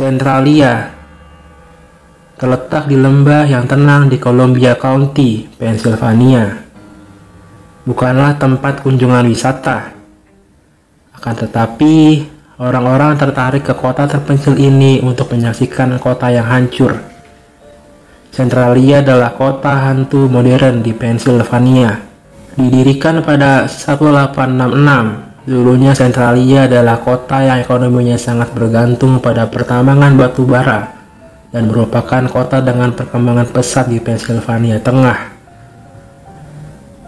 Centralia terletak di lembah yang tenang di Columbia County, Pennsylvania. Bukanlah tempat kunjungan wisata. Akan tetapi, orang-orang tertarik ke kota terpencil ini untuk menyaksikan kota yang hancur. Centralia adalah kota hantu modern di Pennsylvania. Didirikan pada 1866, Dulunya Centralia adalah kota yang ekonominya sangat bergantung pada pertambangan batu bara dan merupakan kota dengan perkembangan pesat di Pennsylvania Tengah.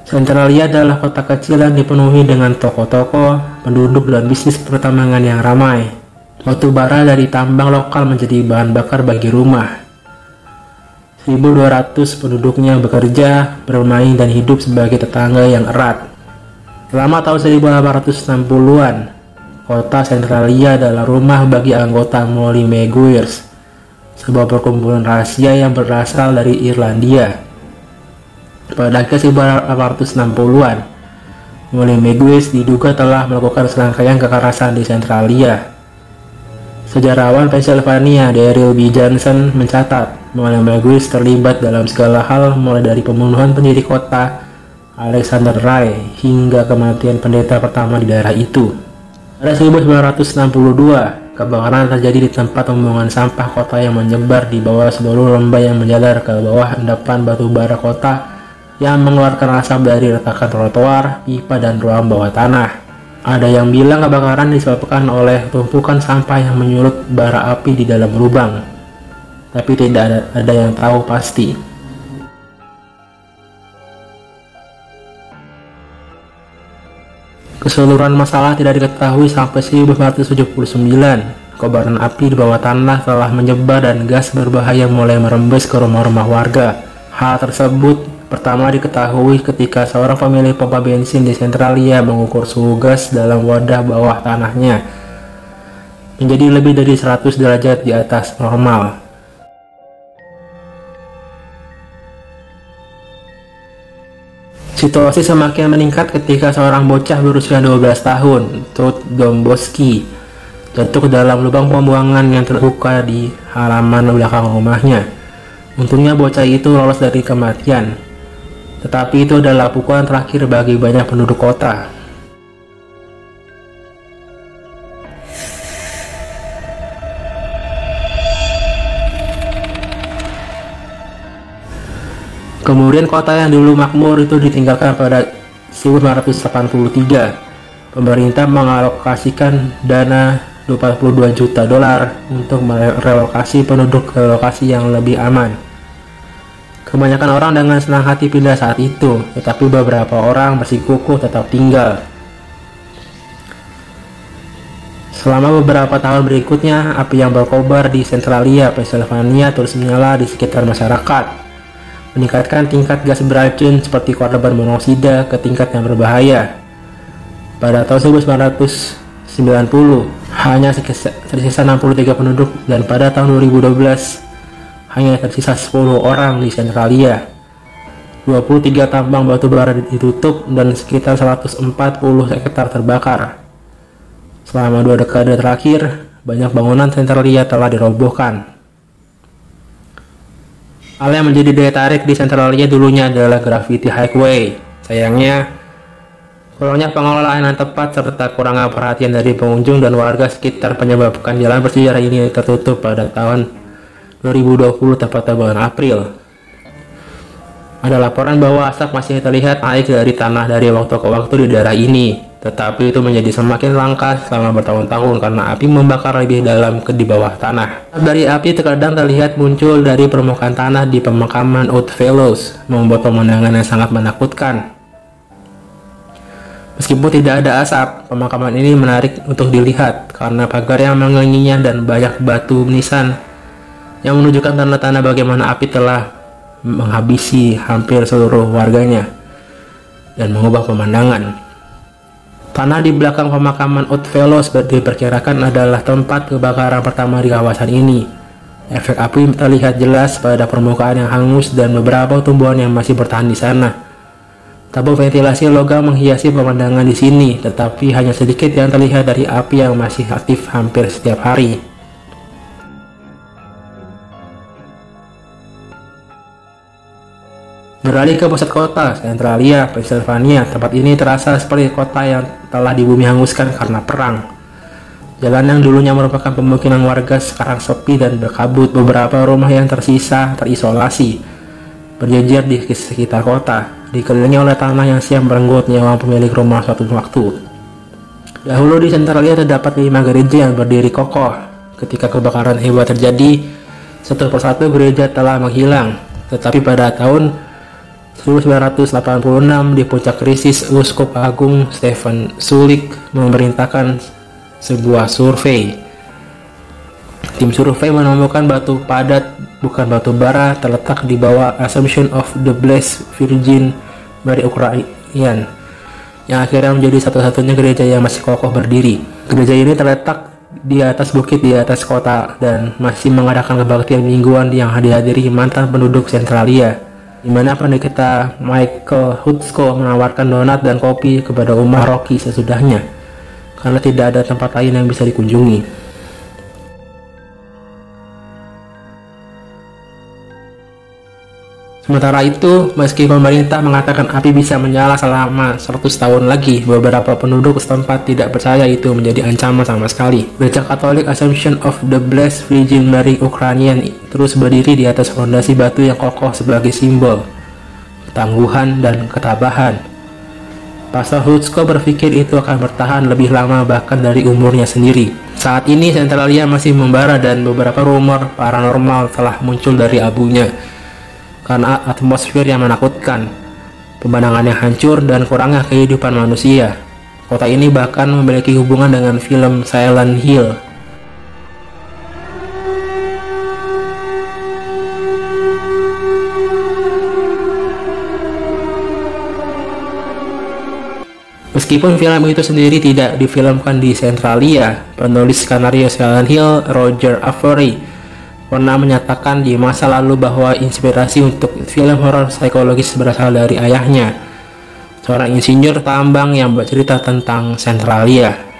Centralia adalah kota kecil yang dipenuhi dengan toko-toko, penduduk dan bisnis pertambangan yang ramai. Batu bara dari tambang lokal menjadi bahan bakar bagi rumah. 1200 penduduknya bekerja, bermain, dan hidup sebagai tetangga yang erat. Selama tahun 1860-an, kota Centralia adalah rumah bagi anggota Molly Maguires, sebuah perkumpulan rahasia yang berasal dari Irlandia. Pada akhir 1860-an, Molly Maguires diduga telah melakukan serangkaian kekerasan di Centralia. Sejarawan Pennsylvania Daryl B. Johnson mencatat Molly Maguires terlibat dalam segala hal mulai dari pembunuhan pendiri kota Alexander Rai hingga kematian pendeta pertama di daerah itu. Pada 1962, kebakaran terjadi di tempat pembuangan sampah kota yang menyebar di bawah seluruh lembah yang menjalar ke bawah endapan batu bara kota yang mengeluarkan asap dari retakan trotoar, pipa, dan ruang bawah tanah. Ada yang bilang kebakaran disebabkan oleh tumpukan sampah yang menyulut bara api di dalam lubang. Tapi tidak ada, ada yang tahu pasti. Keseluruhan masalah tidak diketahui sampai 1979. Kobaran api di bawah tanah telah menyebar dan gas berbahaya mulai merembes ke rumah-rumah warga. Hal tersebut pertama diketahui ketika seorang pemilik pompa bensin di Centralia mengukur suhu gas dalam wadah bawah tanahnya menjadi lebih dari 100 derajat di atas normal. Situasi semakin meningkat ketika seorang bocah berusia 12 tahun, Todd Domboski, jatuh ke dalam lubang pembuangan yang terbuka di halaman belakang rumahnya. Untungnya bocah itu lolos dari kematian, tetapi itu adalah pukulan terakhir bagi banyak penduduk kota. Kemudian kota yang dulu makmur itu ditinggalkan pada 1983. Pemerintah mengalokasikan dana 22 juta dolar untuk merelokasi penduduk ke lokasi yang lebih aman. Kebanyakan orang dengan senang hati pindah saat itu, tetapi beberapa orang masih kukuh tetap tinggal. Selama beberapa tahun berikutnya, api yang berkobar di Centralia, Pennsylvania terus menyala di sekitar masyarakat meningkatkan tingkat gas beracun seperti korban monoksida ke tingkat yang berbahaya. Pada tahun 1990, hanya tersisa 63 penduduk dan pada tahun 2012 hanya tersisa 10 orang di Centralia. 23 tambang batu bara ditutup dan sekitar 140 hektar terbakar. Selama dua dekade terakhir, banyak bangunan Centralia telah dirobohkan. Hal yang menjadi daya tarik di Centralia dulunya adalah Graffiti Highway. Sayangnya, kurangnya pengelolaan yang tepat serta kurangnya perhatian dari pengunjung dan warga sekitar menyebabkan jalan bersejarah ini tertutup pada tahun 2020 tepatnya bulan April. Ada laporan bahwa asap masih terlihat naik dari tanah dari waktu ke waktu di daerah ini. Tetapi itu menjadi semakin langka selama bertahun-tahun karena api membakar lebih dalam ke di bawah tanah. Dari api terkadang terlihat muncul dari permukaan tanah di pemakaman Fellows, membuat pemandangan yang sangat menakutkan. Meskipun tidak ada asap, pemakaman ini menarik untuk dilihat karena pagar yang mengenginya dan banyak batu nisan yang menunjukkan tanda-tanda bagaimana api telah menghabisi hampir seluruh warganya dan mengubah pemandangan. Tanah di belakang pemakaman Otfello seperti diperkirakan adalah tempat kebakaran pertama di kawasan ini. Efek api terlihat jelas pada permukaan yang hangus dan beberapa tumbuhan yang masih bertahan di sana. Tabung ventilasi logam menghiasi pemandangan di sini, tetapi hanya sedikit yang terlihat dari api yang masih aktif hampir setiap hari. Beralih ke pusat kota, Centralia, Pennsylvania, tempat ini terasa seperti kota yang telah dibumi hanguskan karena perang. Jalan yang dulunya merupakan pemukiman warga sekarang sepi dan berkabut beberapa rumah yang tersisa terisolasi. Berjejer di sekitar kota, dikelilingi oleh tanah yang siap merenggut nyawa pemilik rumah suatu waktu. Dahulu di Centralia terdapat lima gereja yang berdiri kokoh. Ketika kebakaran hebat terjadi, satu persatu gereja telah menghilang. Tetapi pada tahun 1986 di puncak krisis Uskup Agung Stephen Sulik memerintahkan sebuah survei. Tim survei menemukan batu padat bukan batu bara terletak di bawah Assumption of the Blessed Virgin Mary Ukrainian yang akhirnya menjadi satu-satunya gereja yang masih kokoh berdiri. Gereja ini terletak di atas bukit di atas kota dan masih mengadakan kebaktian mingguan yang dihadiri mantan penduduk Centralia di mana pendekita Michael Hutsko menawarkan donat dan kopi kepada Umar Rocky sesudahnya, karena tidak ada tempat lain yang bisa dikunjungi. Sementara itu, meski pemerintah mengatakan api bisa menyala selama 100 tahun lagi, beberapa penduduk setempat tidak percaya itu menjadi ancaman sama sekali. Gereja Katolik Assumption of the Blessed Virgin Mary Ukrainian terus berdiri di atas fondasi batu yang kokoh sebagai simbol ketangguhan dan ketabahan. Pastor Hutsko berpikir itu akan bertahan lebih lama bahkan dari umurnya sendiri. Saat ini Centralia masih membara dan beberapa rumor paranormal telah muncul dari abunya karena atmosfer yang menakutkan, pemandangan yang hancur, dan kurangnya kehidupan manusia. Kota ini bahkan memiliki hubungan dengan film Silent Hill. Meskipun film itu sendiri tidak difilmkan di Centralia, penulis skenario Silent Hill, Roger Avery, pernah menyatakan di masa lalu bahwa inspirasi untuk film horor psikologis berasal dari ayahnya, seorang insinyur tambang yang bercerita tentang Centralia.